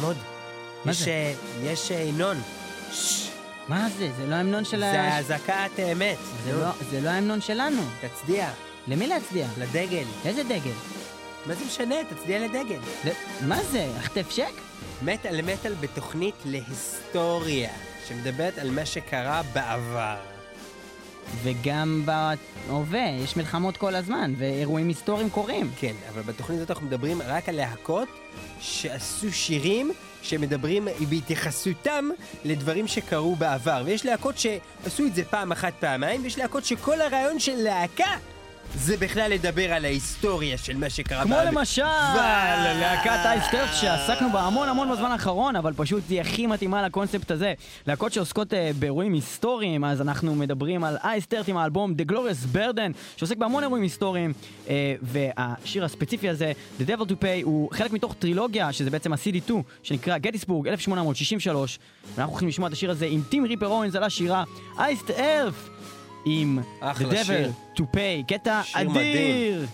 תעמוד. מה יש, זה? אה, יש אה, המנון. מה זה? זה לא ההמנון של זה ה... אזעקת אמת. זה לא- זה לא ההמנון שלנו. תצדיע למי להצדיע? לדגל. איזה דגל? מה זה משנה? תצדיע לדגל. ל- מה זה? החטף שק? מטאל מטאל בתוכנית להיסטוריה, שמדברת על מה שקרה בעבר. וגם בהווה, יש מלחמות כל הזמן, ואירועים היסטוריים קורים. כן, אבל בתוכנית הזאת אנחנו מדברים רק על להקות שעשו שירים שמדברים בהתייחסותם לדברים שקרו בעבר. ויש להקות שעשו את זה פעם אחת, פעמיים, ויש להקות שכל הרעיון של להקה זה בכלל לדבר על ההיסטוריה של מה שקרה כמו בעבר. למשל, להקת אייסטרט שעסקנו בה המון המון בזמן האחרון, אבל פשוט היא הכי מתאימה לקונספט הזה. להקות שעוסקות אה, באירועים היסטוריים, אז אנחנו מדברים על אייסטרט עם האלבום The Glorious Burden, שעוסק בהמון אירועים היסטוריים, אה, והשיר הספציפי הזה, The Devil to Pay, הוא חלק מתוך טרילוגיה, שזה בעצם ה-CD2, שנקרא גטיסבורג 1863, ואנחנו הולכים לשמוע את השיר הזה עם טים ריפר אורנס על השירה אייסט ארף. עם The אחלה שיר. Devil to Pay, קטע אדיר! מדהים.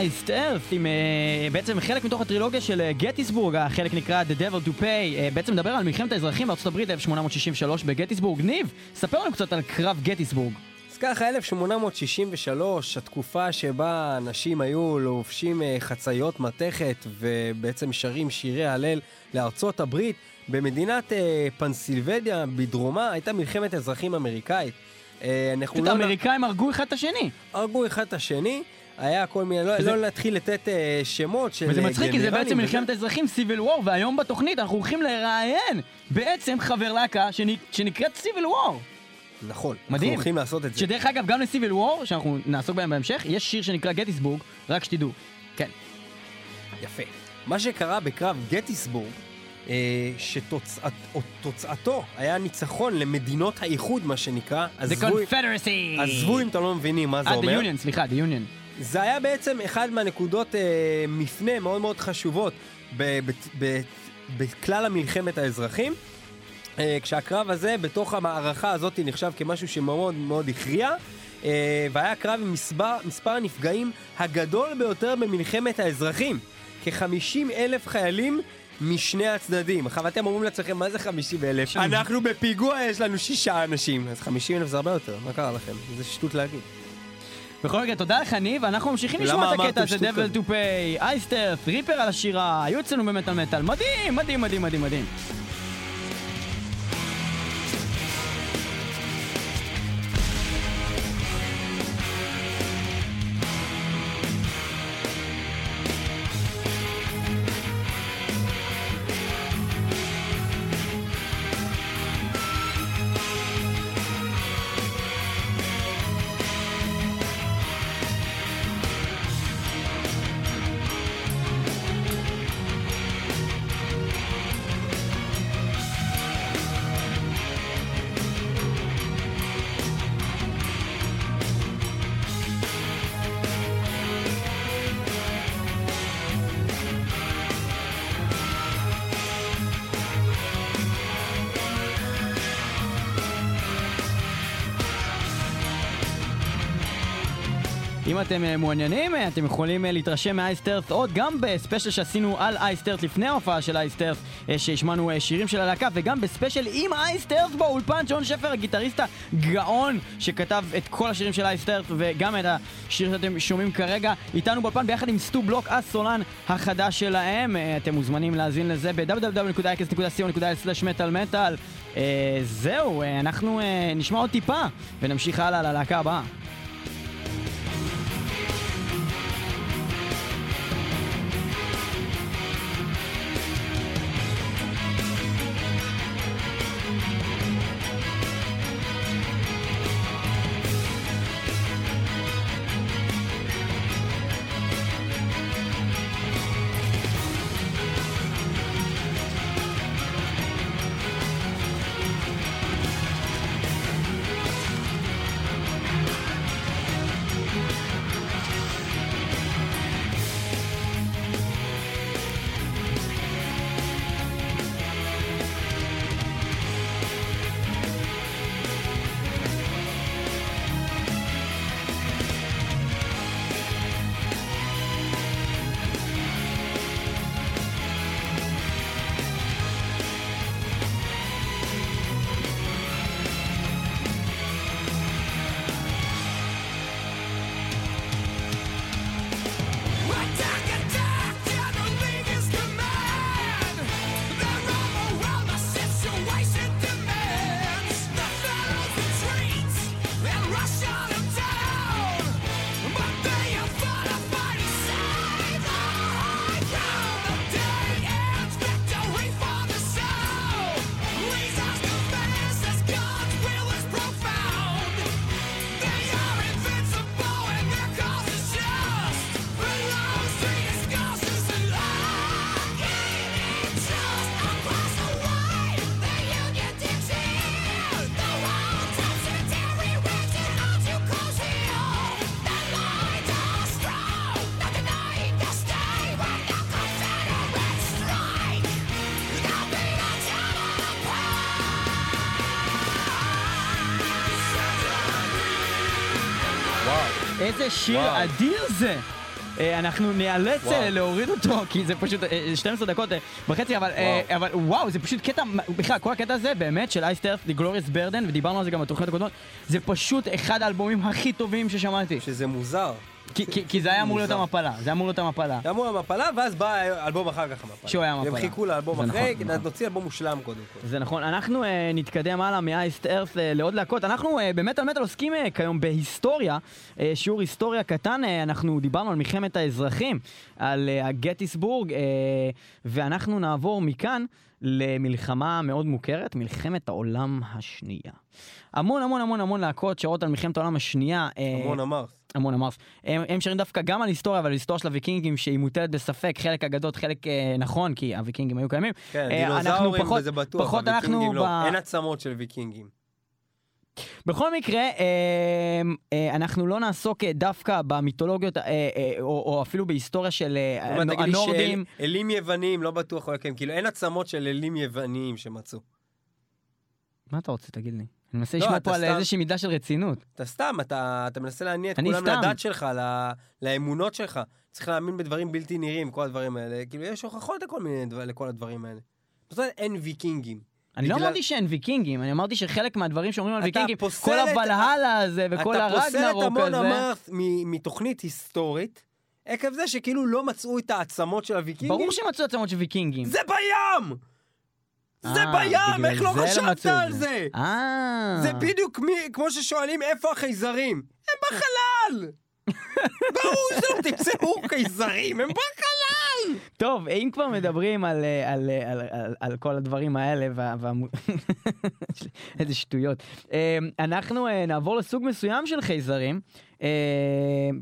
אייסט ארת, עם אה, בעצם חלק מתוך הטרילוגיה של אה, גטיסבורג, החלק נקרא The Devil to Pay, אה, בעצם מדבר על מלחמת האזרחים בארצות הברית 1863 בגטיסבורג. ניב, ספר לנו קצת על קרב גטיסבורג. אז ככה, 1863, התקופה שבה אנשים היו לובשים חציות מתכת ובעצם שרים שירי הלל לארצות הברית, במדינת פנסילבדיה, בדרומה, הייתה מלחמת אזרחים אמריקאית. אנחנו לא האמריקאים הרגו אחד את השני. הרגו אחד את השני, היה כל מיני, לא, וזה- לא להתחיל לתת אה, שמות של וזה אה, מצחיק, כי זה בעצם. מלחמת האזרחים סיביל וור, והיום בתוכנית אנחנו הולכים לראיין בעצם חבר להקה שנ- שנקראת סיביל וור. נכון, מדהים. אנחנו הולכים לעשות את זה. שדרך אגב, גם לסיביל וור, שאנחנו נעסוק בהם בהמשך, יש שיר שנקרא גטיסבורג, רק שתדעו. כן. יפה. מה שקרה בקרב גטיסבורג, אה, שתוצאתו היה ניצחון למדינות האיחוד, מה שנקרא. עזבו- קונפדרסי! עזבו אם אתם לא מבינים מה זה אה, אומר. The Union, סליחה, The Union. זה היה בעצם אחד מהנקודות אה, מפנה מאוד מאוד חשובות בכלל המלחמת האזרחים. אה, כשהקרב הזה, בתוך המערכה הזאת, נחשב כמשהו שמאוד מאוד הכריע. אה, והיה קרב עם מספר, מספר הנפגעים הגדול ביותר במלחמת האזרחים. כ-50 אלף חיילים משני הצדדים. עכשיו אתם אומרים לעצמכם, מה זה 50 אלף? אנחנו בפיגוע, יש לנו שישה אנשים. אז 50 אלף זה הרבה יותר, מה קרה לכם? זה שטות להגיד. בכל מקרה, תודה לך ניב, אנחנו ממשיכים לשמוע את הקטע הזה, Devil to Pay, אייסטרף, ריפר על השירה, היו אצלנו במטאל מטאל, מדהים, מדהים, מדהים, מדהים, אתם אה, מעוניינים, אה, אתם יכולים אה, להתרשם מ Iced Earth עוד גם ב special שעשינו על Iced Earth לפני ההופעה של Iced Earth, אה, שהשמענו שירים של הלהקה, וגם ב special עם Iced Earth באולפן, ג'ון שפר, הגיטריסט הגאון, שכתב את כל השירים של Iced Earth, וגם את השיר שאתם שומעים כרגע, איתנו באולפן ביחד עם סטו בלוק, הסולן החדש שלהם. אתם מוזמנים להאזין לזה ב-www.ix.co.il/מטאל אה, זהו, אנחנו נשמע עוד טיפה, ונמשיך הלאה ללהקה הבאה. איזה שיר וואו. אדיר זה! אה, אנחנו וואו. אה, להוריד אותו, כי זה פשוט אה, 12 דקות אה, וחצי, אבל אה, אבל וואו, זה פשוט קטע, בכלל, כל הקטע הזה באמת של אייסטרף, The Glorious Burden, ודיברנו על זה גם בתוכניות הקודמות, זה פשוט אחד האלבומים הכי טובים ששמעתי. שזה מוזר. כי- כי כי זה היה אמור להיות. המפלה, זה אמור להיות המפלה. זה אמור המפלה, ואז בא אלבום אחר כך המפלה. שהוא היה המפלה. הם חיכו לאלבום אחרי, נכון, כי נכון. נוציא אלבום מושלם קודם כל. זה נכון, אנחנו אה, נתקדם הלאה מאייסט ארת' אה, לעוד להקות. אנחנו אה, באמת על מטאל עוסקים אה, כיום בהיסטוריה, אה, שיעור היסטוריה קטן, אה, אנחנו דיברנו על מלחמת האזרחים, על אה, הגטיסבורג, אה, ואנחנו נעבור מכאן למלחמה מאוד מוכרת, מלחמת העולם השנייה. המון המון המון המון להקות שרות על מלחמת העולם השנייה. המון אמר. המון אמרס. הם, הם שרים דווקא גם על היסטוריה, אבל על היסטוריה של הוויקינגים שהיא מוטלת בספק, חלק אגדות, חלק אה, נכון, כי הוויקינגים היו קיימים. כן, אה, דינוזאורים פחות- וזה בטוח, פחות אנחנו לא. ב- אין עצמות של ויקינגים. בכל מקרה, אה, אה, אנחנו לא נעסוק אה, דווקא במיתולוגיות, אה, אה, או, או אפילו בהיסטוריה של אה, הנורדים. שאלים יווניים לא בטוח הוא יקיים, כאילו אין עצמות של אלים יווניים שמצאו. מה אתה רוצה, תגיד לי? אני מנסה לא, לשמוע אתה פה על איזושהי מידה של רציניות. אתה סתם, אתה, מנסה להניע את כולם. לדת שלך, לאמונות שלך. צריך להאמין בדברים בלתי נראים, כל הדברים האלה. כאילו, יש הוכחות לכל הדברים האלה. אומרת, אין ויקינגים. אני לא אמרתי שאין ויקינגים, אני אמרתי שחלק מהדברים שאומרים על ויקינגים, כל הוולהלה הזה וכל אתה פוסל את הרגנרוק המון הזה. אמרת מתוכנית היסטורית, עקב זה שכאילו לא מצאו את העצמות של הוויקינגים. ברור שמצאו עצמות של ויקינגים. זה בים! זה אה, בים! איך לא זה חשבת על זה? אה. זה בדיוק מי- כמו ששואלים איפה החייזרים. הם בחלל! ברור שלא תמצאו חייזרים, הם בחלל! טוב, אם כבר מדברים על, אה, על, על, על, על כל הדברים האלה, וה. איזה שטויות. אנחנו נעבור לסוג מסוים של חייזרים,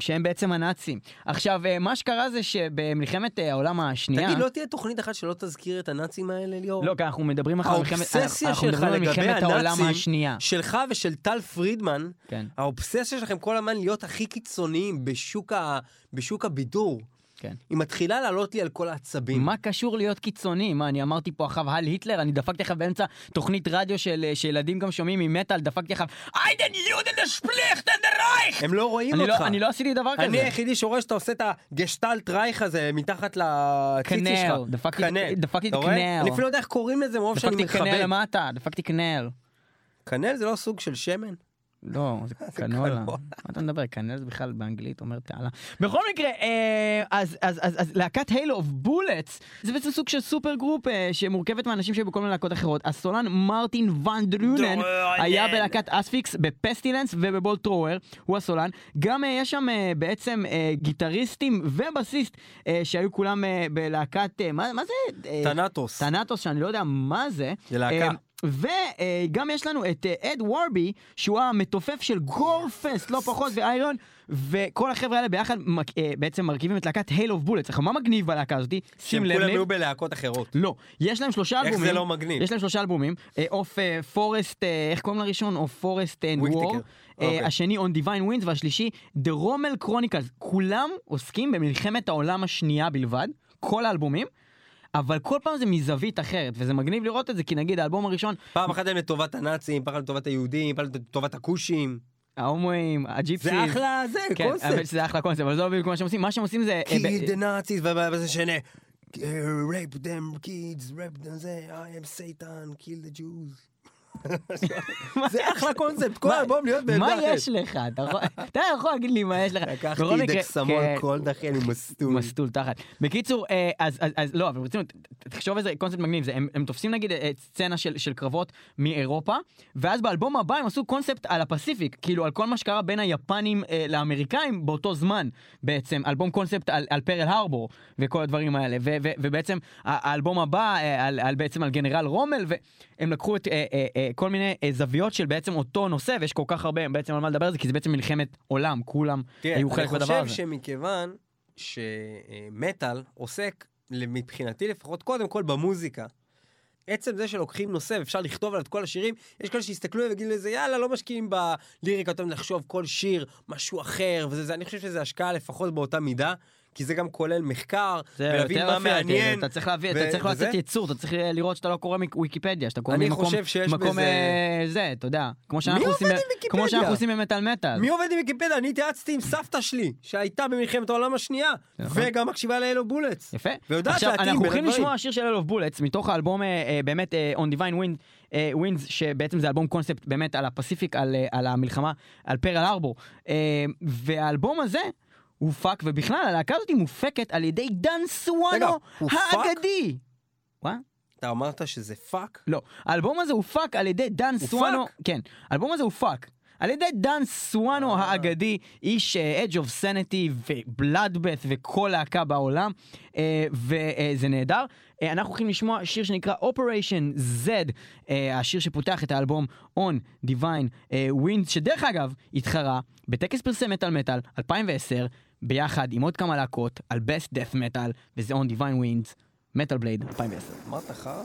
שהם בעצם הנאצים. עכשיו, אה, מה שקרה זה שבמלחמת אה, העולם השנייה... תגיד, לא תהיה תוכנית אחת שלא תזכיר את הנאצים האלה, ליאור? לא, כי אנחנו מדברים על מלחמת, האובססיה שלך לגבי הנאצים, השנייה. שלך ושל טל פרידמן, כן, האובססיה שלכם כל הזמן להיות הכי קיצוניים בשוק, ה... בשוק הבידור, כן. היא מתחילה לעלות לי על כל העצבים. מה קשור להיות קיצוני? מה, אני אמרתי פה עכשיו הל היטלר? אני דפקתי לך באמצע תוכנית רדיו של אה, שילדים גם שומעים ממטאל, דפקתי לך איידן יודן שפליכט אין רייך! הם לא רואים אני אותך. לא, אני לא עשיתי דבר כזה. אני היחידי שרואה שאתה עושה את הגשטלט רייך הזה מתחת לציצי שלך. קנל, דפקתי-. דפקתי את? קנל. אני אפילו לא יודע איך קוראים לזה מרוב שאני דפקתי קנל מכבד. למטה, דפקתי קנל. קנל זה לא סוג של שמן? לא, זה קנולה. קנולה. מה אתה מדבר? canal זה בכלל באנגלית אומר תעלה. בכל מקרה, אה, אז- אז אז- אז להקת Hail of Bullets זה בעצם סוג של super group אה, שמורכבת מאנשים שהיו בכל מיני להקות אחרות. הסולן מרטין ואן דרונן. היה בלהקת Asphyx, ב Pestilence וב Bolt Thrower, הוא הסולן. גם אה, יש שם בעצם גיטריסטים ובסיסט שהיו כולם בלהקת, מה מה זה? Thanatos. Thanatos, שאני לא יודע מה זה. זה להקה. אה, וגם יש לנו את אה, אד וורבי, שהוא המתופף של Gorefest, לא פחות, ו Ayreon, וכל החבר'ה האלה ביחד אה, בעצם מרכיבים את להקת Hail of. עכשיו, מה מגניב בלהקה הזאתי? שים לב, כולם. היו בלהקות אחרות. לא, יש להם שלושה איך אלבומים. זה לא מגניב? יש להם שלושה אלבומים. Of Frost, איך קוראים לראשון? Of Frost and. War. השני On Divine Winds והשלישי The Rommel Chronicles. כולם עוסקים במלחמת העולם השנייה בלבד, כל האלבומים. אבל כל פעם זה מזווית אחרת, וזה מגניב לראות את זה, כי נגיד האלבום הראשון, פעם אחת הם לטובת הנאצים, פעם לטובת היהודים, פעם לטובת הכושים. ההומואים, הג'יפסיס. זה אחלה, זה כן, אבל קונספט. זה אחלה קונספט, אבל זה לא בדיוק מה שהם עושים, מה שהם עושים זה... kill the Nazis, וזה שני. rape them kids, rape them זה, I am Satan, kill the Jews. זה אחלה קונספט, כל מה- האלבום להיות בעמדה מה אחרת. יש לך? אתה יכול- להגיד לי מה יש לך? לקחתי כן. קולד אחי, אני מסטול. מסטול תחת. בקיצור, אה, אז, לא, אבל ברצינות, ת- תחשוב איזה קונספט מגניב זה, הם, תופסים נגיד אה, סצנה של, קרבות מאירופה, ואז באלבום הבא הם עשו קונספט על הפסיפיק, כאילו על כל מה שקרה בין היפנים אה, לאמריקאים באותו זמן, בעצם, אלבום קונספט על, פרל הרבור וכל הדברים האלה, ובעצם האלבום הבא בעצם על גנרל רומל, והם לקחו את כל מיני אה, זוויות של בעצם אותו נושא, ויש כל כך הרבה בעצם על מה לדבר על זה, כי זה בעצם מלחמת עולם, כולם היו חלק אני מהדבר חושב הזה. שמכיוון שמטאל עוסק, מבחינתי לפחות, קודם כל במוזיקה. עצם זה שלוקחים נושא ואפשר לכתוב עליו את כל השירים, יש כאלה שיסתכלו ויגידו לזה, יאללה, לא משקיעים בליריקה, יותר לחשוב כל שיר, משהו אחר, וזה, זה, אני חושב שזה השקעה לפחות באותה מידה, כי זה גם כולל מחקר, ולהבין מה מעניין. אתה צריך להביא, אתה צריך וזה. לתת יצור, אתה צריך לראות שאתה לא קורא מוויקיפדיה, שאתה קורא ממקום, מקום אה, זה, אתה יודע, כמו שאנחנו עושים, עם ב- ויקיפדיה? כמו שאנחנו עושים במטאל מטאל. מי עובד עם ויקיפדיה? אני התייעצתי עם סבתא שלי, שהייתה במלחמת העולם השנייה, נכון. וגם מקשיבה ל Hail of Bullets. יפה. ויודעת להתאים אנחנו הולכים. לשמוע שיר של Hail of Bullets, מתוך האלבום אה, אה, באמת On Divine Wind, אה, Winds, שבעצם זה אלבום קונספט באמת על ה Pacific, על, אה, על המלחמה, על פרל הארבור. אה, והאלבום הזה... הופק, ובכלל הלהקה הזאת מופקת על ידי דן סוואנו? האגדי. מה? אתה אמרת שזה פאק? לא, האלבום הזה הופק על ידי דן? סואנו, כן, האלבום הזה הופק על ידי דן סואנו אה. האגדי, איש Edge of Sanity ובלאדבeth וכל להקה בעולם, אה, וזה נהדר. אה, אנחנו הולכים לשמוע שיר שנקרא Operation Z, אה, השיר שפותח את האלבום On Divine אה, Wind, שדרך אגב התחרה בטקס פרסי מטאל מטאל 2010, ביחד עם עוד כמה להקות על Best Death Metal, וזה On Divine Winds, מטאל בלייד 2010. אמרת חרא?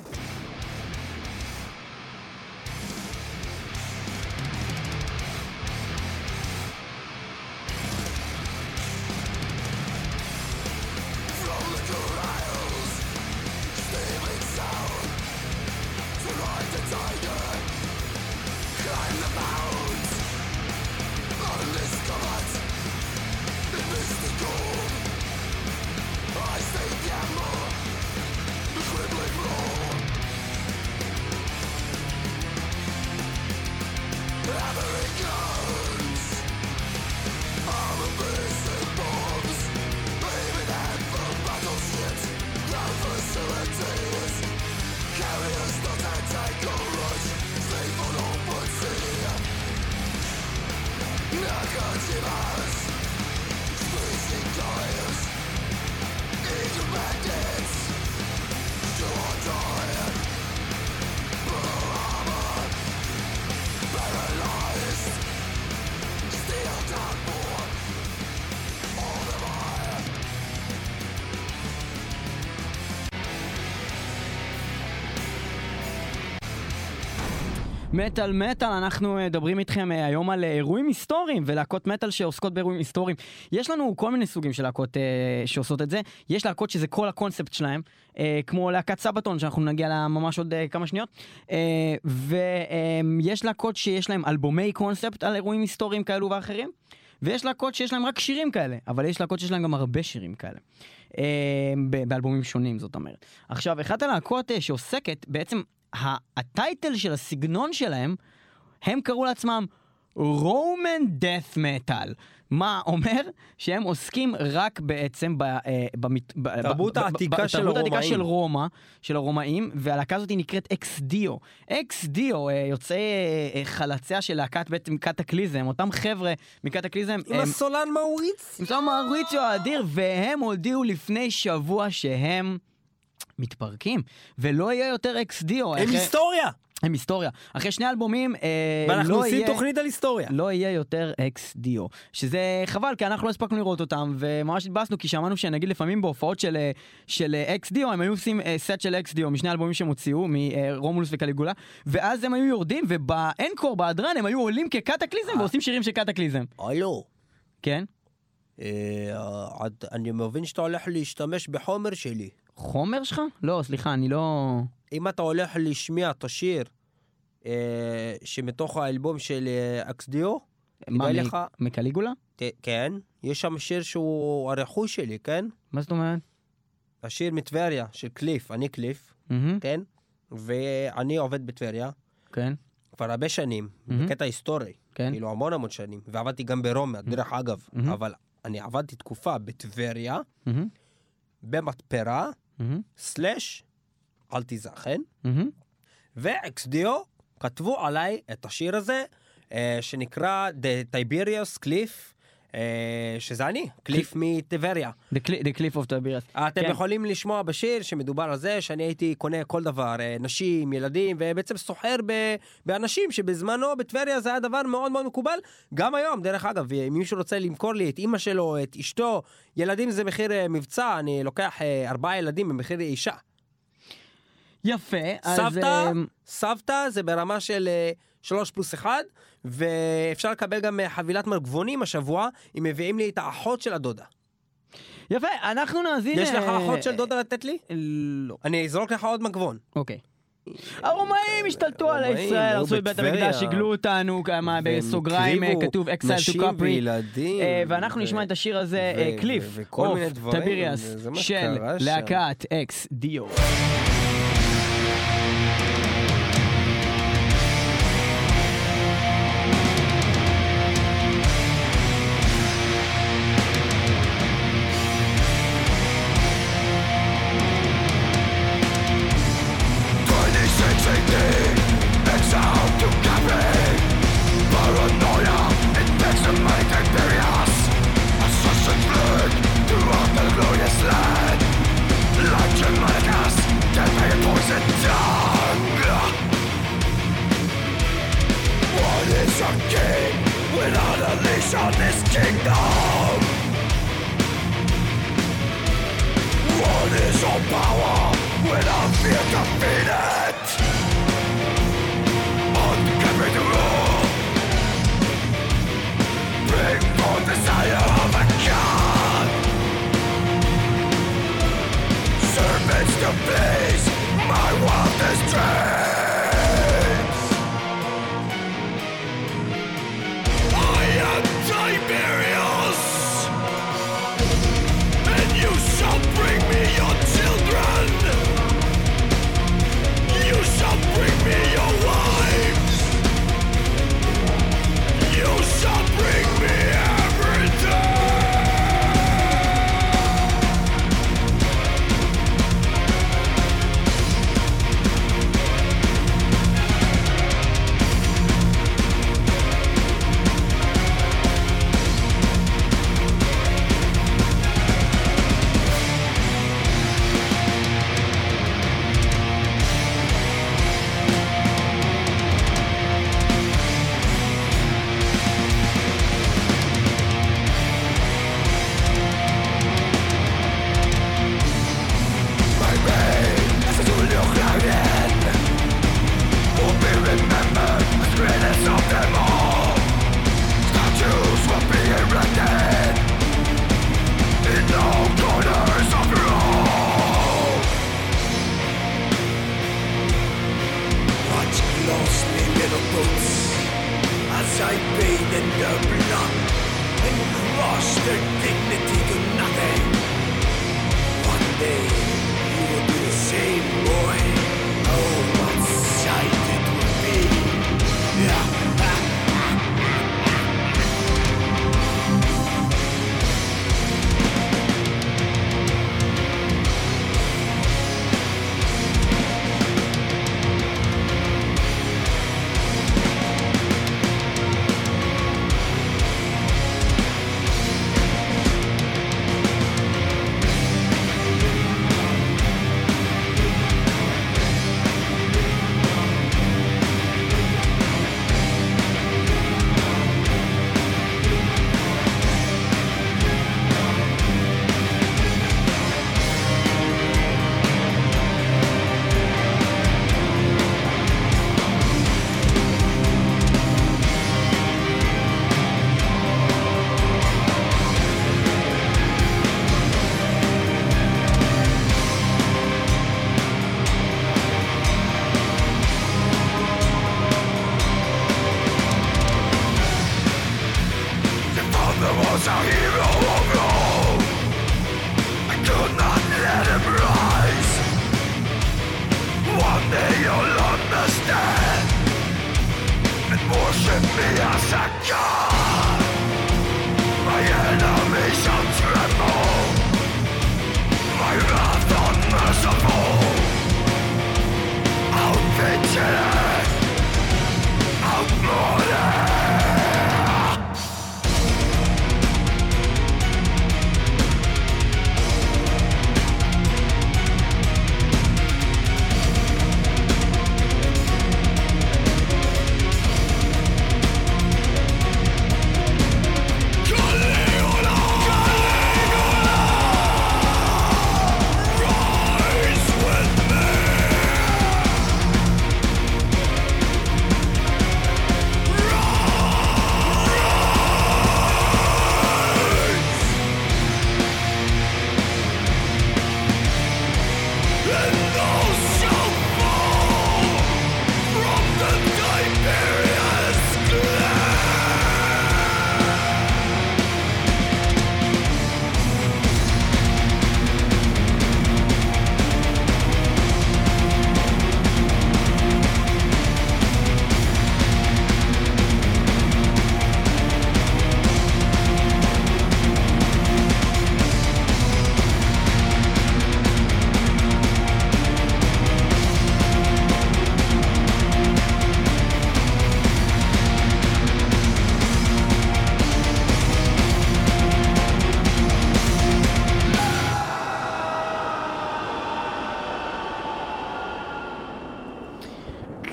מטאל מטאל, אנחנו אה, מדברים איתכם אה, היום על אה, אירועים היסטוריים ולהקות מטאל שעוסקות באירועים היסטוריים. יש לנו כל מיני סוגים של להקות אה, שעושות את זה. יש להקות שזה כל הקונספט שלהם, אה, כמו להקת סבתון, שאנחנו נגיע לה ממש עוד אה, כמה שניות. אה, ויש להקות שיש להם אלבומי קונספט על אירועים היסטוריים כאלו ואחרים. ויש להקות שיש להם רק שירים כאלה, אבל יש להקות שיש להם גם הרבה שירים כאלה. אה, באלבומים שונים, זאת אומרת. עכשיו, אחת הלהקות אה, שעוסקת, בעצם ה title של הסגנון שלהם, הם קראו לעצמם Roman death metal. מה אומר? שהם עוסקים רק בעצם ב... אה, ב- תרבות העתיקה של תרבות העתיקה הרומאים. של רומא, של הרומאים, והלהקה הזאת נקראת Ex Deo. Ex Deo, יוצאי חלציה של להקת בעצם Kataklysm, אותם חבר'ה מ Kataklysm, עם הם- הסולן מאוריץ? עם סולן מאוריציו האדיר, והם הודיעו לפני שבוע שהם מתפרקים, ולא יהיה יותר Ex Deo. הם היסטוריה! הם היסטוריה. אחרי שני אלבומים, אה, ואנחנו לא עושים יהיה... תוכנית על היסטוריה. לא יהיה יותר Ex Deo. שזה חבל, כי אנחנו לא הספקנו לראות אותם, וממש התבאסנו, כי שמענו שנגיד לפעמים בהופעות של, אה, של אה, Ex Deo, הם היו עושים אה, סט של Ex Deo משני אלבומים שהם הוציאו, מרומולוס וקליגולה, ואז הם היו יורדים, וב encore, בהדרן, הם היו עולים כ Kataklysm ועושים שירים של Kataklysm. הלו, כן? אה, אני מבין שאתה הולך להשתמש בחומר שלי. חומר שלך? לא, סליחה, אני לא... אם אתה הולך להשמיע את השיר אה, שמתוך האלבום של אה, אקסדיו, מה, מ- לך, מקליגולה? ת- כן, יש שם שיר שהוא הרכוש שלי, כן? מה זאת אומרת? השיר מטבריה של קליף, אני קליף, מהמם, כן? ואני עובד בטבריה כן, כבר הרבה שנים, מהמם. בקטע היסטורי, כן. כאילו המון המון שנים, ועבדתי גם ברומא, דרך אגב, מהמם. אבל אני עבדתי תקופה בטבריה, מהמם, במתפרה, סלאש אלטיזכן, מהמם. ואקסדיו כתבו עליי את השיר הזה, אה, שנקרא The Tiberius Cliff, שזה אני, קליף מטבריה. The Cli- The Cliff of Tiberius. אתם כן. יכולים לשמוע בשיר שמדובר על זה שאני הייתי קונה כל דבר, אה, נשים, ילדים, ובעצם סוחר ב- באנשים שבזמנו בטבריה זה היה דבר מאוד מאוד מקובל. גם היום, דרך אגב, אם מישהו רוצה למכור לי את אימא שלו, את אשתו, ילדים זה מחיר אה, מבצע, אני לוקח אה, ארבעה ילדים במחיר אישה. יפה, אז... סבתא, סבתא זה ברמה של אה, שלוש פלוס אחד, ואפשר לקבל גם אה, חבילת מגבונים השבוע, אם מביאים לי את האחות של הדודה. יפה, אנחנו נאזין... יש לך אה, אחות של דודה לתת לי? לא. אני אזרוק לך עוד מגבון. אוקיי. הרומאים השתלטו על ישראל, הרסו את בית. המקדש, הגלו אותנו, כמה בסוגריים אה, כתוב Exile to Capri. ואנחנו נשמע את השיר הזה, אה, Cliff, of Tiberius, של. להקת Ex Deo. unleash on this kingdom. What is your power without fear to feed it? Uncapping the rule. Bring forth desire of a god. Servants to please, my wildest dreams. nightmare!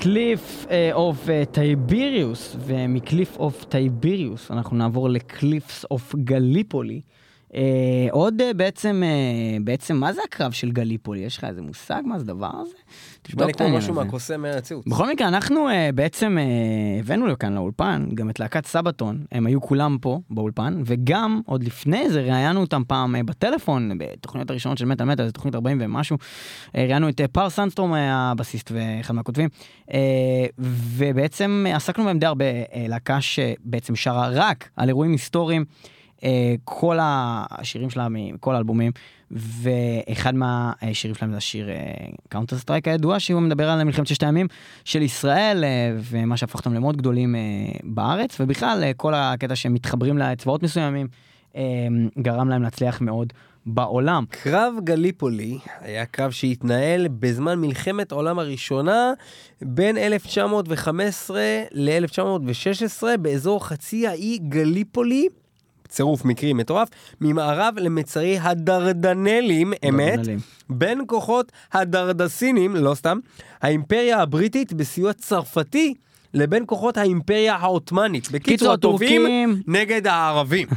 Cliff of Tiberius, ומ Cliff of Tiberius אנחנו נעבור ל Cliffs of Gallipoli. אה, עוד אה, בעצם, אה, בעצם, מה זה הקרב של גליפולי? יש לך איזה מושג מה זה הדבר הזה? נשמע לי כמו משהו. מהקוסם מארץ עוץ. בכל מקרה, אנחנו אה, בעצם אה, הבאנו לכאן לאולפן גם את להקת Sabaton, הם היו כולם פה באולפן, וגם עוד לפני זה ראיינו אותם פעם אה, בטלפון, בתוכניות הראשונות של מטאל מטאל, זה תוכנית 40 ומשהו, אה, ראיינו את אה, פאר סונדסטרום, אה, הבסיסט ואחד מהכותבים, אה, ובעצם אה, עסקנו בהם די הרבה, אה, להקה שבעצם שרה רק על אירועים היסטוריים. אה, כל השירים שלה מכל האלבומים, ואחד מהשירים שלהם זה השיר Counterstrike הידוע, שהוא מדבר על מלחמת ששת הימים של ישראל, אה, ומה שהפך אותם למאוד גדולים אה, בארץ, ובכלל אה, כל הקטע שהם מתחברים לצבאות מסוימים, אה, גרם להם להצליח מאוד בעולם. קרב גליפולי היה קרב שהתנהל בזמן מלחמת העולם הראשונה בין 1915 ל-1916 באזור חצי האי גליפולי. צירוף מקרי מטורף, ממערב למצרי הדרדנלים, אמת. בין כוחות הדרדסינים, לא סתם, האימפריה הבריטית בסיוע צרפתי, לבין כוחות האימפריה העות'מאנית. בקיצור, הטורקים- נגד הערבים.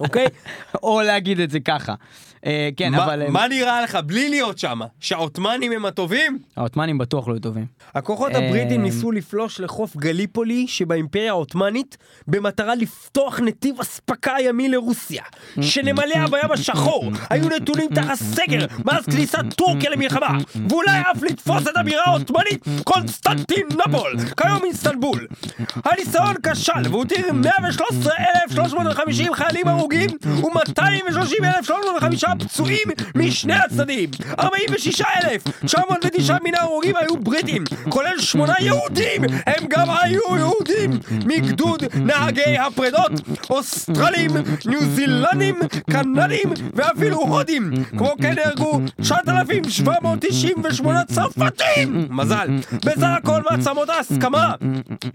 אוקיי? או להגיד את זה ככה. אה, כן, אבל מה נראה לך, בלי להיות שם, שהעות'מאנים הם הטובים? העות'מאנים בטוח לא טובים. הכוחות אה, הבריטים ניסו לפלוש לחוף גליפולי שבאימפריה העות'מאנית במטרה לפתוח נתיב אספקה ימי לרוסיה, שנמליה בים השחור היו נתונים תחת סגר מאז כניסת טורקיה למלחמה, ואולי אף לתפוס את הבירה העות'מאנית קונסטנטינופול, כיום איסטנבול. הניסיון כשל והותיר 113,350 חיילים הרוגים ו-230,305 פצועים משני הצדדים. 46,909 מן ההרוגים היו בריטים, כולל שמונה יהודים, הם גם היו יהודים מגדוד נהגי הפרדות, אוסטרלים, ניו זילנדים, קנדים ואפילו הודים. כמו כן נהרגו 9,798 צרפתים! מזל. בסך הכל מעצמות ההסכמה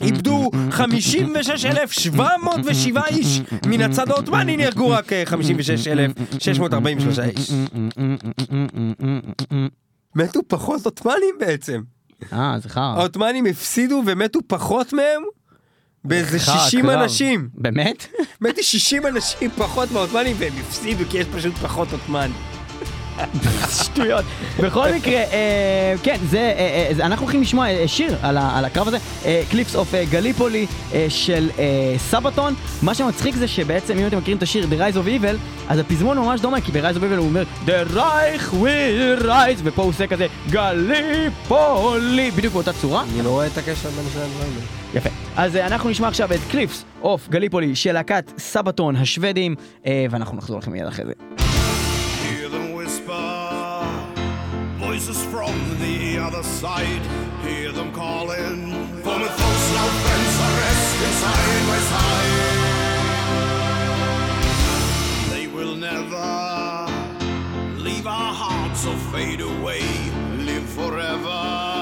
איבדו 56,707 איש. מן הצד העותמני נהרגו רק אה, 56,642. שלושה איש. מתו פחות עותמנים בעצם. אה, זה חרא. העותמנים הפסידו ומתו פחות מהם באיזה 60 אנשים. באמת? מתו 60 אנשים פחות מהעותמנים והם הפסידו כי יש פשוט פחות עותמנים. שטויות. בכל מקרה, אה, כן, זה, אה, אה, זה- אנחנו הולכים לשמוע שיר על, הקרב הזה, Cliffs of Gallipoli של Sabaton. מה שמצחיק זה שבעצם, אם אתם מכירים את השיר The Rise of Evil, אז הפזמון ממש דומה, כי ב-Rise of Evil הוא אומר The Reich will rise, ופה הוא עושה כזה גליפולי, בדיוק באותה צורה. אני לא רואה את הקשר בין שני הדברים. יפה. אז אנחנו נשמע עכשיו את Cliffs of Gallipoli של להקת Sabaton השוודים, ואנחנו נחזור לכם מיד אחרי זה. Voices from the other side. Hear them calling, for with those no friends are resting side by side. They will never leave our hearts or fade away, live forever.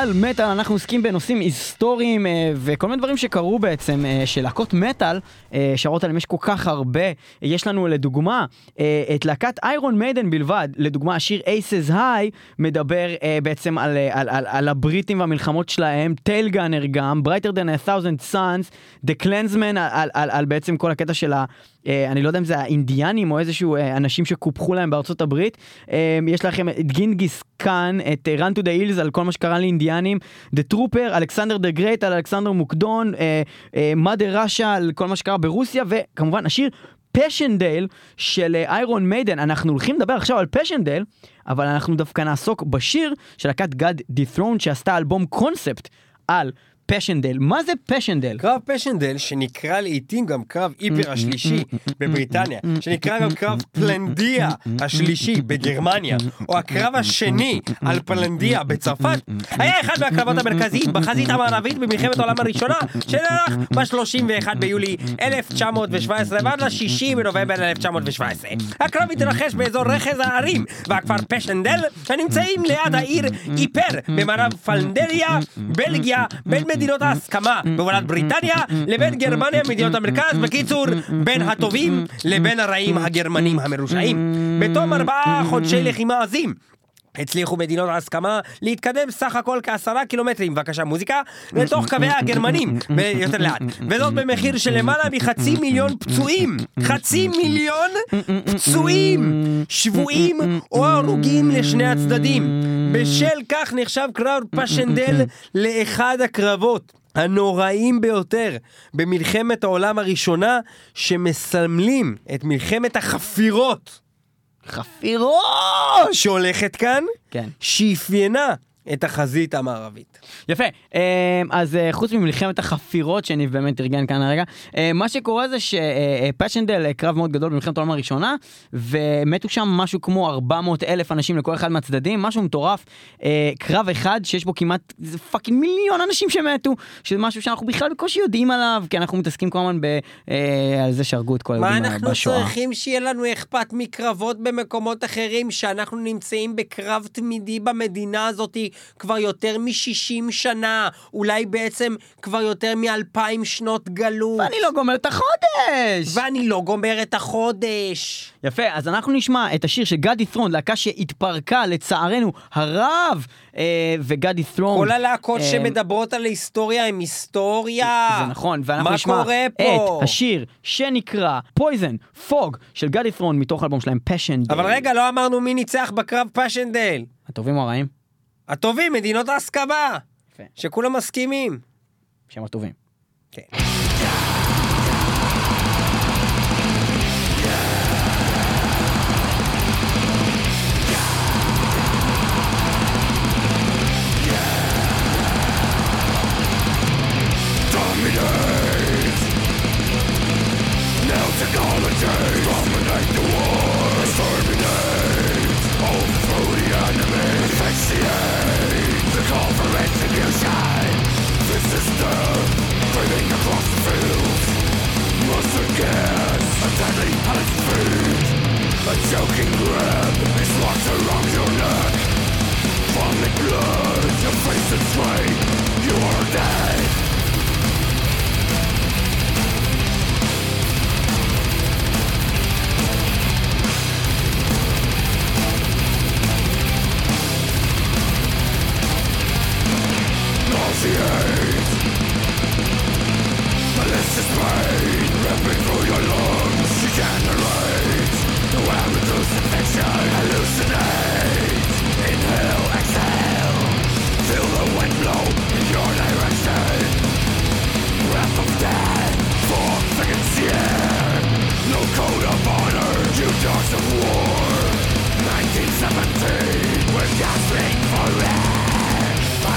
על מטאל, אנחנו עוסקים בנושאים היסטוריים אה, וכל מיני דברים שקרו בעצם, אה, שלהקות מטאל, אה, שרות עליהם יש כל כך הרבה. יש לנו לדוגמה את להקת איירון מיידן בלבד, לדוגמה השיר Aces High מדבר בעצם על, על, על, על הבריטים והמלחמות שלהם, טיילגאנר גם, Brighter than a thousand suns, The Clansman, על, על, על, על בעצם כל הקטע של ה... אה, אני לא יודע אם זה האינדיאנים או איזשהו אה, אנשים שקופחו להם בארצות הברית. אה, יש לכם את Genghis Khan, את run to the hills על כל מה שקרה לאינדיאנים, The Trooper, Alexander the Great על אלכסנדר מוקדון, Mother Russia על כל מה שקרה ברוסיה, וכמובן השיר פשנדל של Iron Maiden. אנחנו הולכים לדבר עכשיו על פשנדל, אבל אנחנו דווקא נעסוק בשיר של להקת God Dethroned שעשתה אלבום קונספט על פשנדל. מה זה פשנדל? קרב פשנדל, שנקרא לעיתים גם קרב איפר השלישי בבריטניה, שנקרא גם קרב פלנדיה השלישי בגרמניה, או הקרב השני על פלנדיה בצרפת, היה אחד מהקרבות המרכזיים בחזית המערבית במלחמת העולם הראשונה, שנערך ב-31 ביולי 1917 ועד ל-60 בנובמבר 1917. הקרב התרחש באזור רכז הערים והכפר פשנדל, הנמצאים ליד העיר איפר במערב פלנדריה, בלגיה, בין מדינות ההסכמה בהובלת בריטניה לבין גרמניה ומדינות המרכז, בקיצור, בין הטובים לבין הרעים הגרמנים המרושעים. בתום ארבעה חודשי לחימה עזים. הצליחו מדינות ההסכמה להתקדם סך הכל כעשרה קילומטרים, בבקשה מוזיקה, לתוך קווי הגרמנים, ויותר לאט. וזאת במחיר של למעלה מחצי מיליון פצועים. חצי מיליון פצועים, שבויים או הרוגים לשני הצדדים. בשל כך נחשב קרב פשנדל לאחד הקרבות. הנוראים ביותר במלחמת העולם הראשונה שמסמלים את מלחמת החפירות חפירות! שהולכת כאן, כן. שאפיינה את החזית המערבית. יפה, אה, אז אה, חוץ ממלחמת החפירות שניב באמת ארגן כאן הרגע, אה, מה שקורה זה שפשנדל קרב מאוד גדול במלחמת העולם הראשונה, ומתו שם משהו כמו 400 אלף אנשים לכל אחד מהצדדים, משהו מטורף. קרב אחד שיש בו כמעט fucking מיליון אנשים שמתו, שזה משהו שאנחנו בכלל בקושי יודעים עליו, כי אנחנו מתעסקים כל הזמן ב- על זה שהרגו את כל מה היהודים אנחנו בשואה. צריכים שיהיה לנו אכפת מקרבות במקומות אחרים, שאנחנו נמצאים בקרב תמידי במדינה הזאת כבר יותר מ-60 שנה, אולי בעצם כבר יותר מאלפיים שנות גלות, ואני לא גומר את החודש! ואני לא גומר את החודש. יפה, אז אנחנו נשמע את השיר של God Dethroned, להקה שהתפרקה לצערנו הרב, אה, וגדי ת'רון... כל הלהקות אה, שמדברות על היסטוריה הם היסטוריה. זה נכון, ואנחנו נשמע? את השיר שנקרא פויזן, פוג, של גדי ת'רון, מתוך האלבום שלהם פשן. אבל רגע, לא אמרנו מי ניצח בקרב פשנדל. הטובים או הרעים? הטובים, מדינות ההסכמה. יפה. שכולם מסכימים. שהם הטובים. כן. Dominate! Now technology! the call for retribution. This is death, creeping across the fields. Monster gas, a deadly at its feet. A choking grab is locked around your neck. From the blood, your face is straight. You are dead. Malicious pain ripping through your lungs. Infection Hallucinate. Inhale, exhale. Feel the wind blow in your direction. Breath of death for seconds No code of honor, due dogs of war. 1917 We're gasping for air.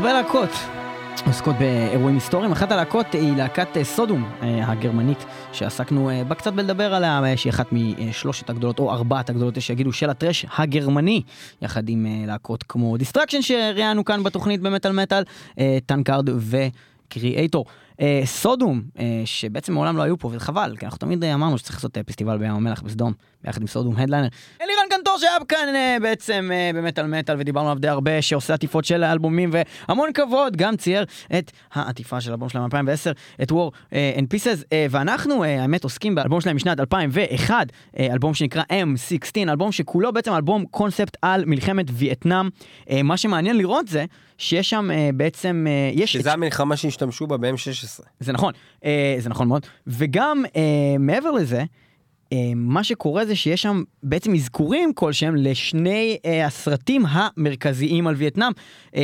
הרבה להקות עוסקות באירועים היסטוריים. אחת הלהקות היא להקת אה, Sodom אה, הגרמנית, שעסקנו אה, בה קצת בלדבר עליה, שהיא אחת משלושת הגדולות, או ארבעת הגדולות, יש שיגידו, של ה thrash הגרמני, יחד עם להקות כמו Destruction שראיינו כאן בתוכנית במטאל מטאל, Tankard ו Kreator. אה, Sodom, אה, שבעצם מעולם לא היו פה, וזה חבל, כי אנחנו תמיד אמרנו שצריך לעשות אה, פסטיבל בים המלח בסדום, ביחד עם Sodom headliner. אלירן קנטור שהיה כאן בעצם אה, במטאל מטאל ודיברנו עליו די הרבה, שעושה עטיפות של האלבומים והמון כבוד, גם צייר את העטיפה של האלבום שלהם מ-2010, את War and Pieces, ואנחנו האמת עוסקים באלבום שלהם משנת 2001, אה, אלבום שנקרא M16, אלבום שכולו בעצם אלבום קונספט על מלחמת וייטנאם. מה שמעניין לראות זה שיש שם בעצם, יש... את שזה המלחמה שהשתמשו בה ב-M16. זה נכון, אה, זה נכון מאוד. וגם אה, מעבר לזה, אה, מה שקורה זה שיש שם בעצם אזכורים כלשהם לשני אה, הסרטים המרכזיים על וייטנאם, אה,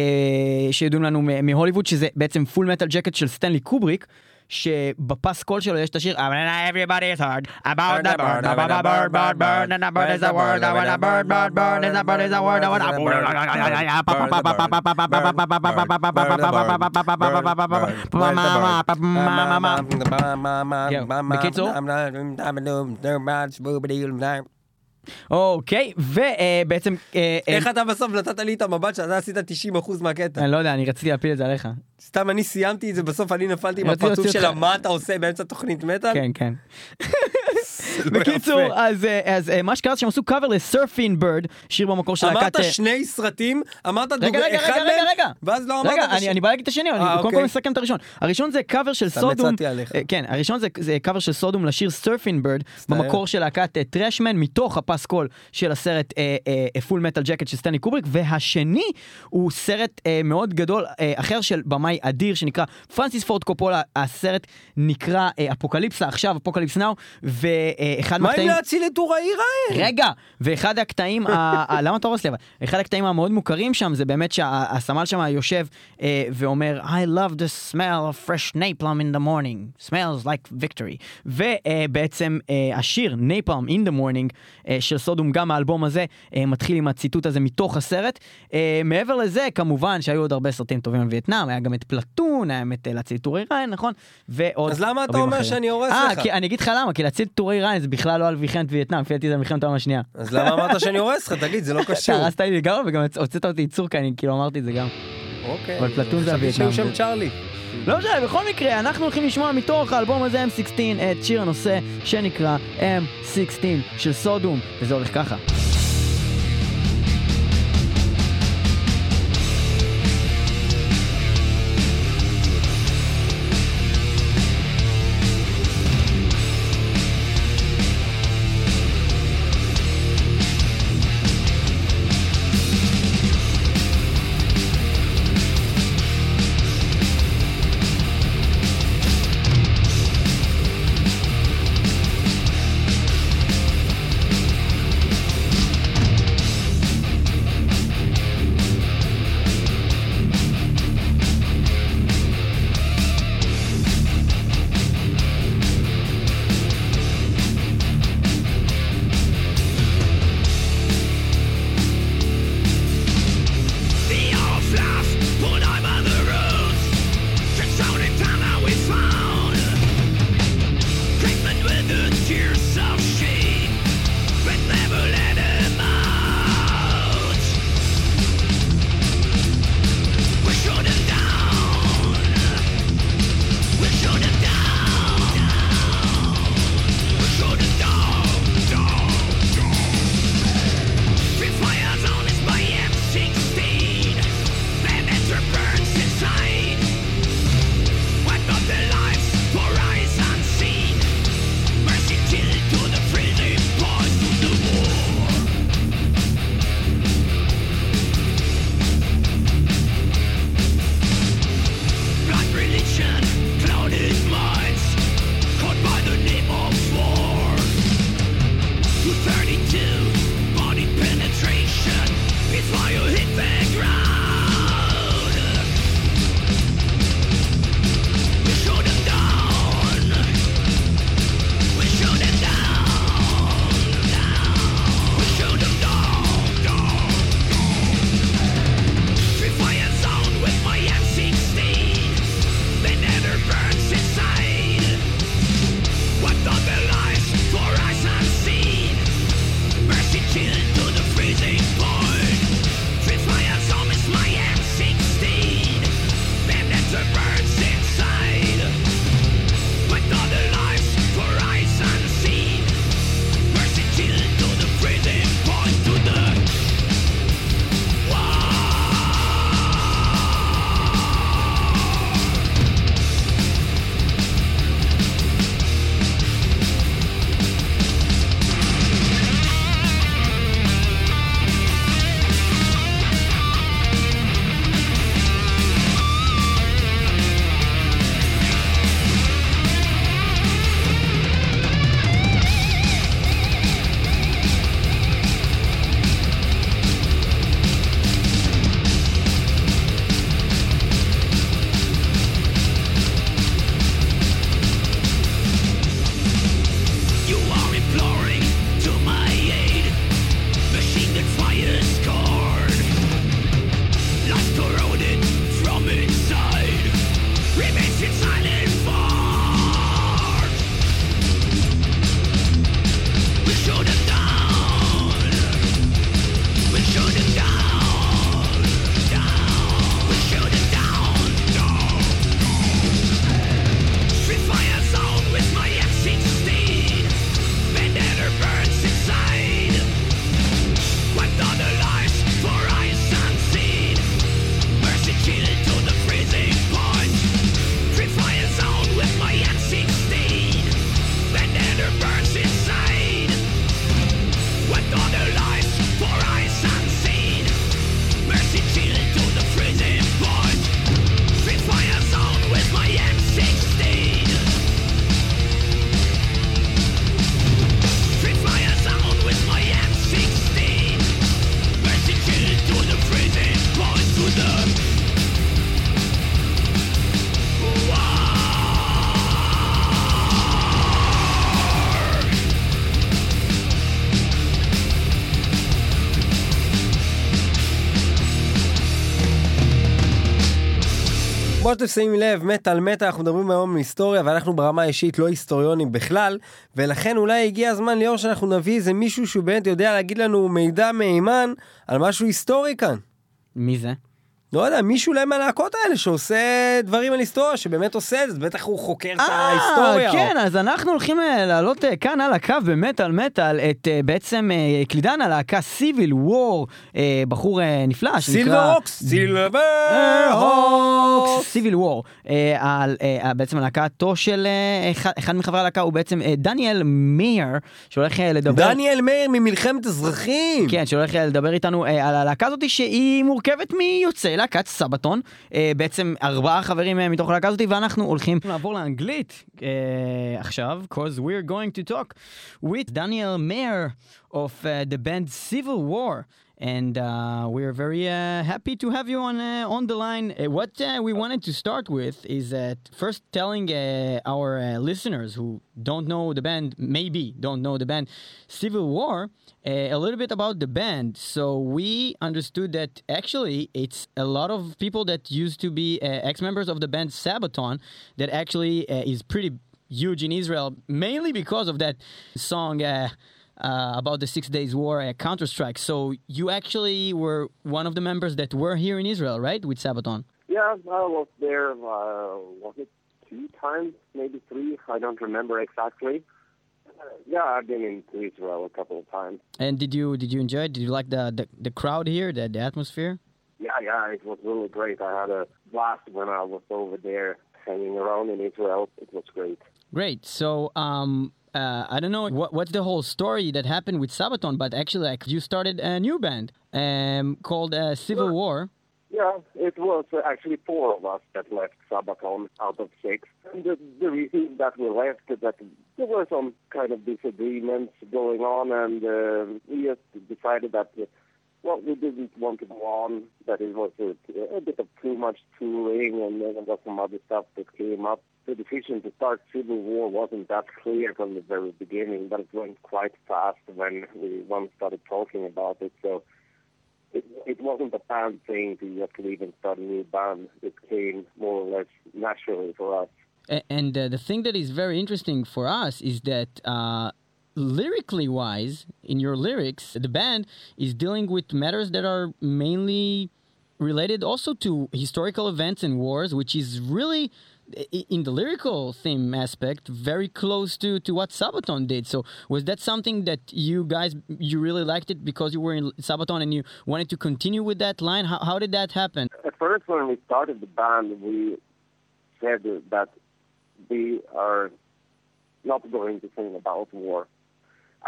שידועים לנו מהוליווד, שזה בעצם Full Metal Jacket של סטנלי קובריק. שבפסקול שלו יש את השיר Everybody is hard about the bird, about the bird, bird, bird, and the bird is a word, and the bird, bird, bird, and the bird is a word, בקיצור? אוקיי, ובעצם... איך אתה בסוף נתת לי את המבט שאתה עשית 90% מהקטע? אני לא יודע, אני רציתי להפיל את זה עליך. סתם אני סיימתי את זה, בסוף אני נפלתי עם הפרצוף של. מה אתה עושה באמצע תוכנית מטאל? כן, כן. לא בקיצור. אז, אה, אז אה, מה שקרה זה שהם עשו קאבר לסרפין בירד, שיר במקור של אמרת להקת... אה, שני סרטים, אמרת רגע, רגע, אחד רגע, רגע, מהם, רגע. ואז לא אמרת רגע, אני, בא להגיד את השני, אני קודם אוקיי. כל מסכם את הראשון. הראשון זה קאבר של Sodom, כן, הראשון זה, קאבר של Sodom לשיר Surfin' Bird. במקור של להקת Trashmen, מתוך הפסקול של הסרט Full Metal Jacket של סטנלי קובריק, והשני הוא סרט מאוד גדול אחר של במאי אדיר שנקרא פרנסיס פורד קופולה, הסרט נקרא אפוקליפסה עכשיו, Apocalypse Now, ואחד מה אם מהקטעים... להציל את העיר ההן? רגע, ואחד הקטעים, ה- ה- למה אתה הורס לי אבל? אחד הקטעים המאוד מוכרים שם זה באמת שהסמל שם יושב אה, ואומר I love the smell of fresh napalm in the morning, smells like victory. ובעצם אה, השיר napalm in the morning אה, של סודום, גם האלבום הזה, אה, מתחיל עם הציטוט הזה מתוך הסרט. אה, מעבר לזה, כמובן שהיו עוד הרבה סרטים טובים על וייטנאם, היה גם את פלטון, היה את אה, להציל טורי ריין, נכון? ועוד אז למה אתה אומר. שאני הורס אה, לך? כי אני אגיד לך למה, כי להציל טורי ריין זה בכלל לא על מלחמת וייטנאם, לפי דעתי זה מלחמת העולם השנייה. אז למה אמרת שאני הורס לך? תגיד, זה לא אתה קשור. הרסת לי לגמרי וגם הוצאת אותי ייצור כי אני כאילו אמרתי את זה גם. אוקיי. אבל פלטון זה חשבתי הווייטנאם. שם צ'ארלי. לא משנה, בכל מקרה, אנחנו הולכים לשמוע מתוך האלבום הזה M16 את שיר הנושא שנקרא M16 של סודום, וזה הולך ככה. שאתם שמים לב, מטאל מטאל, אנחנו מדברים היום על היסטוריה, ואנחנו ברמה האישית לא היסטוריונים בכלל, ולכן אולי הגיע הזמן ליאור שאנחנו נביא איזה מישהו שהוא באמת יודע להגיד לנו מידע מהימן על משהו היסטורי כאן. מי זה? לא יודע, מישהו אולי מהלהקות האלה שעושה דברים על היסטוריה, שבאמת עושה את זה, בטח הוא חוקר את ההיסטוריה. אה, כן, אז אנחנו הולכים אה, להעלות אה, כאן על הקו במטאל מטאל את בעצם קלידן הלהקה סיביל וור, בחור נפלא שנקרא... סילבר אוקס, סילבר אוקס. סיביל וור. בעצם הלהקתו של אחד- מחברי הלהקה הוא בעצם דניאל מאיר, שהולך לדבר... דניאל מאיר ממלחמת אזרחים. כן, שהולך לדבר איתנו על הלהקה הזאת שהיא מורכבת מיוצאי להקת סבתון, אה, בעצם ארבעה חברים אה, מתוך הלהקה הזאת, ואנחנו הולכים לעבור לאנגלית אה, עכשיו, cause we're going to talk with Daniel Mayer of uh, the band Civil War. And uh, we're very uh, happy to have you on uh, on the line. Uh, what uh, we wanted to start with is first telling uh, our listeners who don't know the band, maybe don't know the band, Civil War, a little bit about the band. So we understood that actually it's a lot of people that used to be ex-members of the band Sabaton that actually is pretty huge in Israel, mainly because of that song. Uh, about the Six Days War, uh, Counter Strike. So you actually were one of the members that were here in Israel, right, with Sabaton? Yeah, I was there. Uh, was it two times, maybe three? I don't remember exactly. Uh, yeah, I've been into Israel a couple of times. And did you did you enjoy it? Did you like the the, the crowd here, the, the atmosphere? Yeah, yeah, it was really great. I had a blast when I was over there hanging around in Israel. It was great. Great. So um. Uh, I don't know what, what's the whole story that happened with Sabaton, but actually, like you started a new band um, called uh, Civil War. Yeah, it was actually four of us that left Sabaton out of six. And the, the reason that we left is that there were some kind of disagreements going on, and uh, we just decided that, uh, well, we didn't want to go on, that it was a, a bit of too much touring, and then there was some other stuff that came up. The decision to start Civil War wasn't that clear from the very beginning, but it went quite fast when we once started talking about it. So it, it wasn't a band thing to just leave and start a new band. It came more or less naturally for us. And uh, the thing that is very interesting for us is that uh, lyrically wise, in your lyrics, the band is dealing with matters that are mainly related also to historical events and wars, which is really in the lyrical theme aspect very close to, to what Sabaton did. So was that something that you guys you really liked it because you were in Sabaton and you wanted to continue with that line? How, how did that happen? At first, when we started the band, we said that we are not going to sing about war.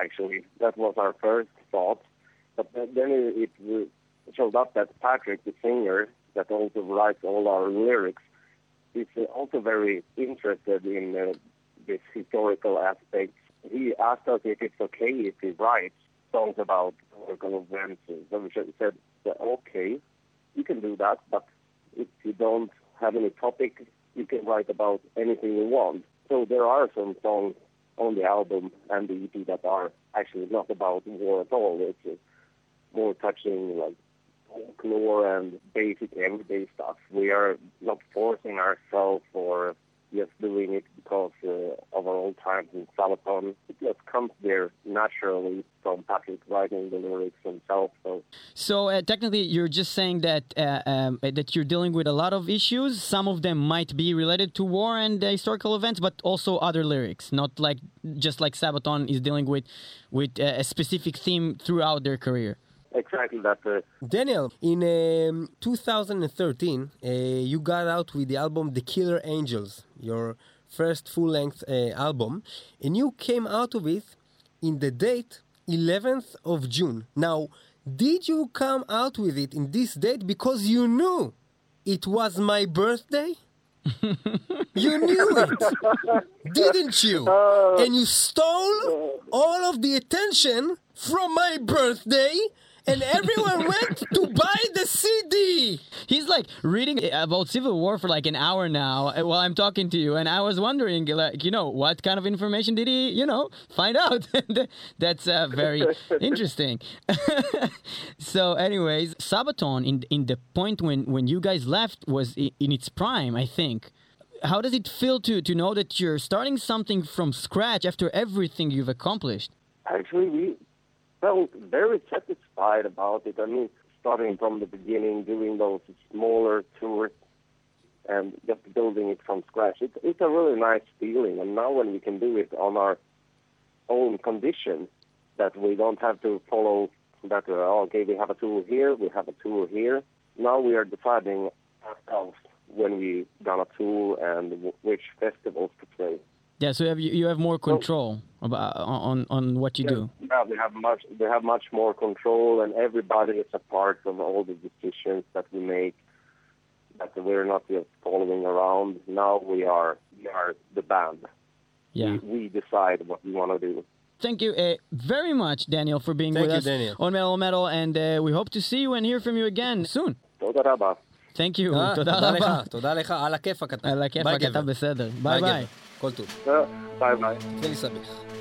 Actually, that was our first thought. But then it, it showed up that Patrick, the singer, that also writes all our lyrics, is also very interested in uh, this historical aspect. He asked us if it's okay if he writes songs about historical events. So we said, okay, you can do that, but if you don't have any topic, you can write about anything you want. So there are some songs on the album and the EP that are actually not about war at all. It's more touching like folklore and basic everyday stuff. We are not forcing ourselves or just doing it because uh, of our old times in Salaton. It just comes there naturally from Patrick writing the lyrics himself. So So uh, technically, you're just saying that uh, um, that you're dealing with a lot of issues. Some of them might be related to war and uh, historical events, but also other lyrics. Not like just like Sabaton is dealing with with uh, a specific theme throughout their career. Exactly that. Uh, Daniel, in um, 2013, uh, you got out with the album The Killer Angels, your first full length uh, album, and you came out of it in the date 11th of June. Now, did you come out with it in this date because you knew it was my birthday? you knew it, didn't you? And you stole all of the attention from my birthday and everyone went to buy the CD. He's like reading about Civil War for like an hour now while I'm talking to you, and I was wondering, like, you know, what kind of information did he, you know, find out? That's uh, very interesting. so, anyways, Sabaton in in the point when when you guys left was i- in its prime, I think. How does it feel to to know that you're starting something from scratch after everything you've accomplished? Actually, we felt very satisfied about it. I mean, starting from the beginning, doing those smaller tours and just building it from scratch. It's, it's a really nice feeling. And now when we can do it on our own conditions, that we don't have to follow that, uh, okay, we have a tool here, we have a tool here. Now we are deciding ourselves when we gonna tour and w- which festivals to play. Yeah, so you have you have more control about on on what you do. Yeah, we have much we have much more control, and everybody is a part of all the decisions that we make. That we're not just following around. Now we are we are the band. Yeah. We, we decide what we want to do. Thank you uh, very much, Daniel, for being Thank with you, us Daniel. on Metal Metal, and uh, we hope to see you and hear from you again soon. תודה רבה. Thank you, אה, תודה תודה לך, רבה. תודה לך, על הכיפאק אתה. על הכיף, ביי, אתה גבר. בסדר. ביי ביי. גבר. כל טוב. אה, ביי ביי. תתחיל לסבך. leaving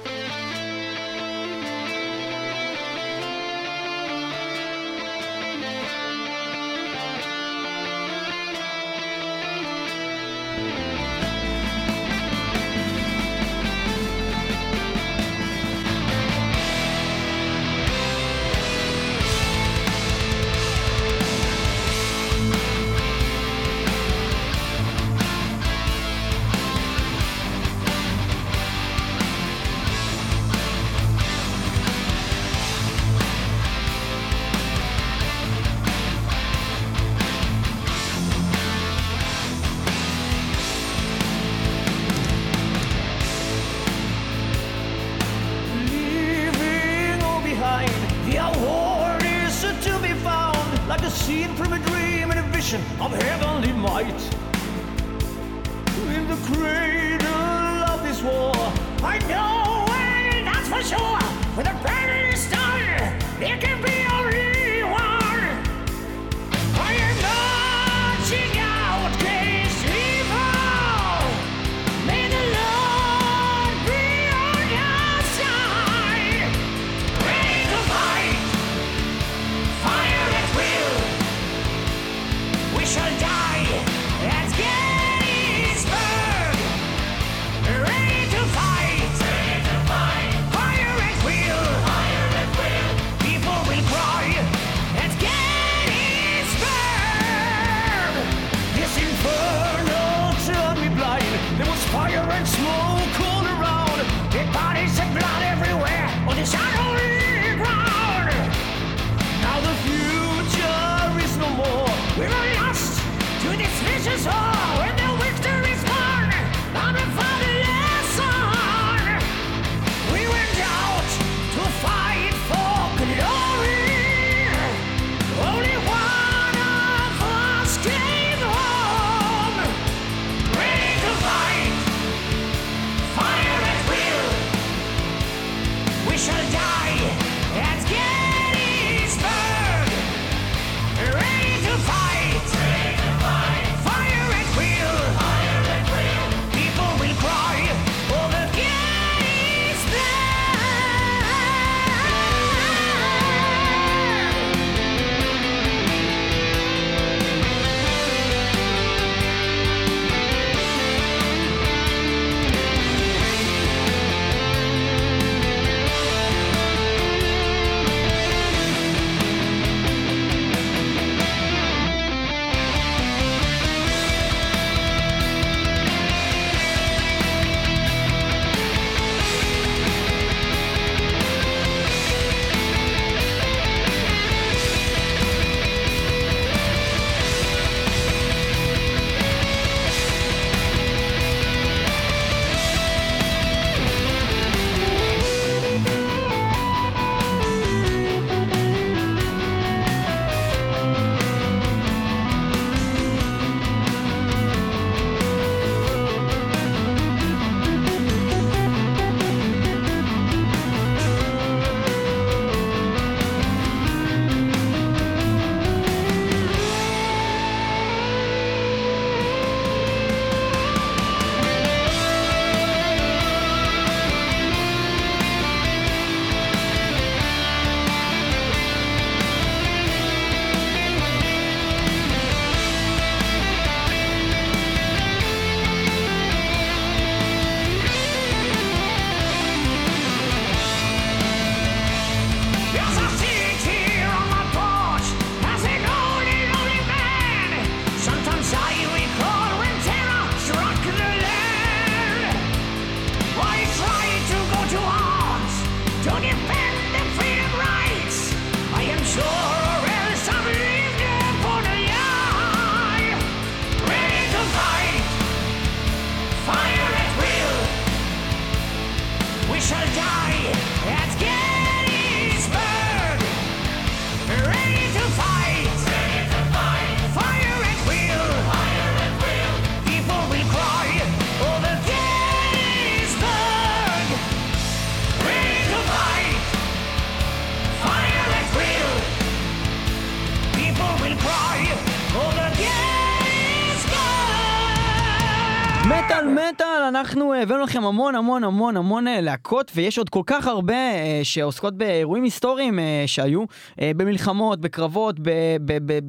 הבאנו לכם המון המון המון המון אה, להקות, ויש עוד כל כך הרבה אה, שעוסקות באירועים היסטוריים אה, שהיו, במלחמות, בקרבות,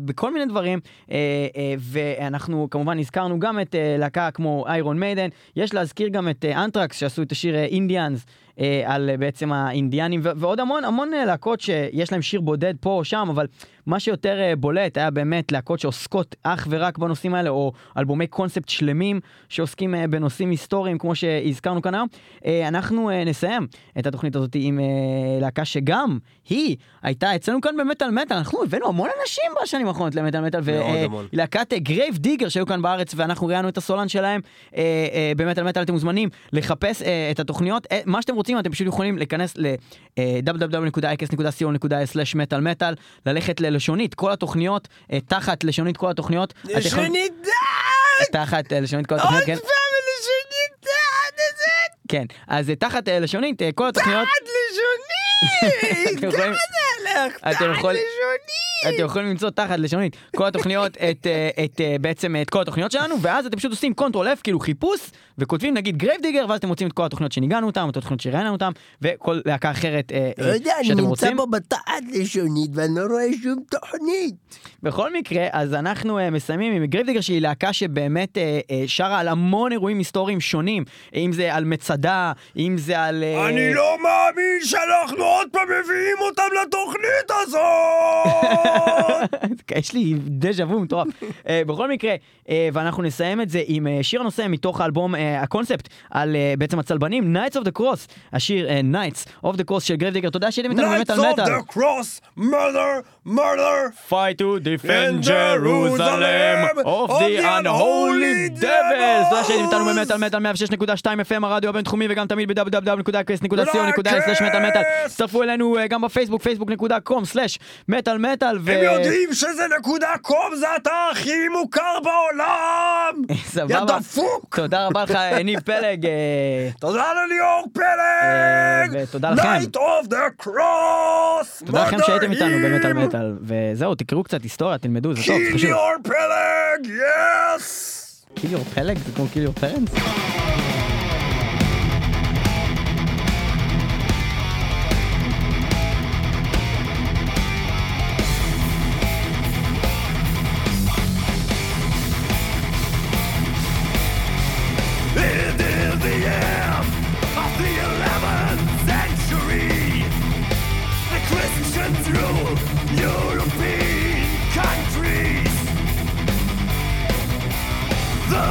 בכל מיני דברים, ואנחנו כמובן הזכרנו גם את להקה כמו איירון מיידן, יש להזכיר גם את אנטרקס שעשו את השיר אינדיאנס. על אה, בעצם האינדיאנים ו- ועוד המון המון אה, להקות שיש להם שיר בודד פה או שם אבל מה שיותר אה, בולט היה באמת להקות שעוסקות אך ורק בנושאים האלה או אלבומי קונספט שלמים שעוסקים אה, בנושאים היסטוריים כמו שהזכרנו כאן היום. אה, אנחנו אה, נסיים את התוכנית הזאת עם אה, להקה שגם היא הייתה אצלנו כאן במטאל מטאל אנחנו הבאנו המון אנשים בשנים האחרונות למטאל מטאל. ולהקת Grave Digger שהיו כאן בארץ ואנחנו ראיינו את הסולן שלהם אה, אה, במטאל מטאל אתם מוזמנים לחפש אה, את התוכניות אה, מה שאתם רוצים אתם פשוט יכולים להיכנס אה, ל-www.ix.co.il/מטאל מטאל ללכת ללשונית כל התוכניות אה, תחת לשונית כל התוכניות. יכולים- שנדע! תחת אה, לשונית כל התוכניות, כן? עוד פעם לשונית תחת לזה! כן. אז אה, תחת אה, לשונית אה, כל התוכניות. תחת לשונית! כמה זה תחת יכול- לשונית! אתם יכולים למצוא תחת לשונית כל התוכניות, את, אה, אה, בעצם את כל התוכניות שלנו, ואז אתם פשוט עושים control F, כאילו חיפוש, וכותבים נגיד Grave Digger, ואז אתם מוצאים את כל התוכניות שניגענו אותם, את התוכניות שראיינו אותם, וכל להקה אחרת אה, לא אה, יודע, אני שאתם נמצא רוצים. פה בתחת לשונית ואני לא רואה שום תוכנית. בכל מקרה, אז אנחנו אה, מסיימים עם Grave Digger שהיא להקה שבאמת אה, אה, שרה על המון אירועים היסטוריים שונים, אם זה על מצדה, אם זה על... אה, אני לא מאמין שאנחנו עוד פעם מביאים אותם לתוכנית הזאת! יש לי דז'ה וו מטורף. אה, בכל מקרה, אה, ואנחנו נסיים את זה עם אה, שיר הנושא מתוך האלבום, אה, הקונספט, על אה, בעצם הצלבנים, Knights of the Cross, השיר אה, Knights of the Cross של Grave Digger, תודה שהייתם איתנו באמת על מטאל. cross, murder, murder! Fight to defend Jerusalem of the unholy devils. תודה שהייתם איתנו במטאל מטאל 106.2 FM הרדיו הבינתחומי וגם תמיד ב-www.ks.co.il מטאל מטאל. הצטרפו אלינו אה, גם בפייסבוק, facebook.com/מטאל מטאל. הם יודעים שזה נקודה קום, זה האתר הכי מוכר בעולם! יא סבבה. דפוק! תודה רבה לך, אה, ניב פלג. אה, תודה לליאור אה, פלג! ותודה לכם. Night of the Cross! תודה לכם שהייתם איתנו במטאל מדעים! מטאל. וזהו, תקראו קצת היסטוריה, תלמדו, זה טוב, זה חשוב. ליאור פלג! יס! קיליור פלג? זה כמו קיליור פרנס? Of the 11th century. The Christians rule European countries. The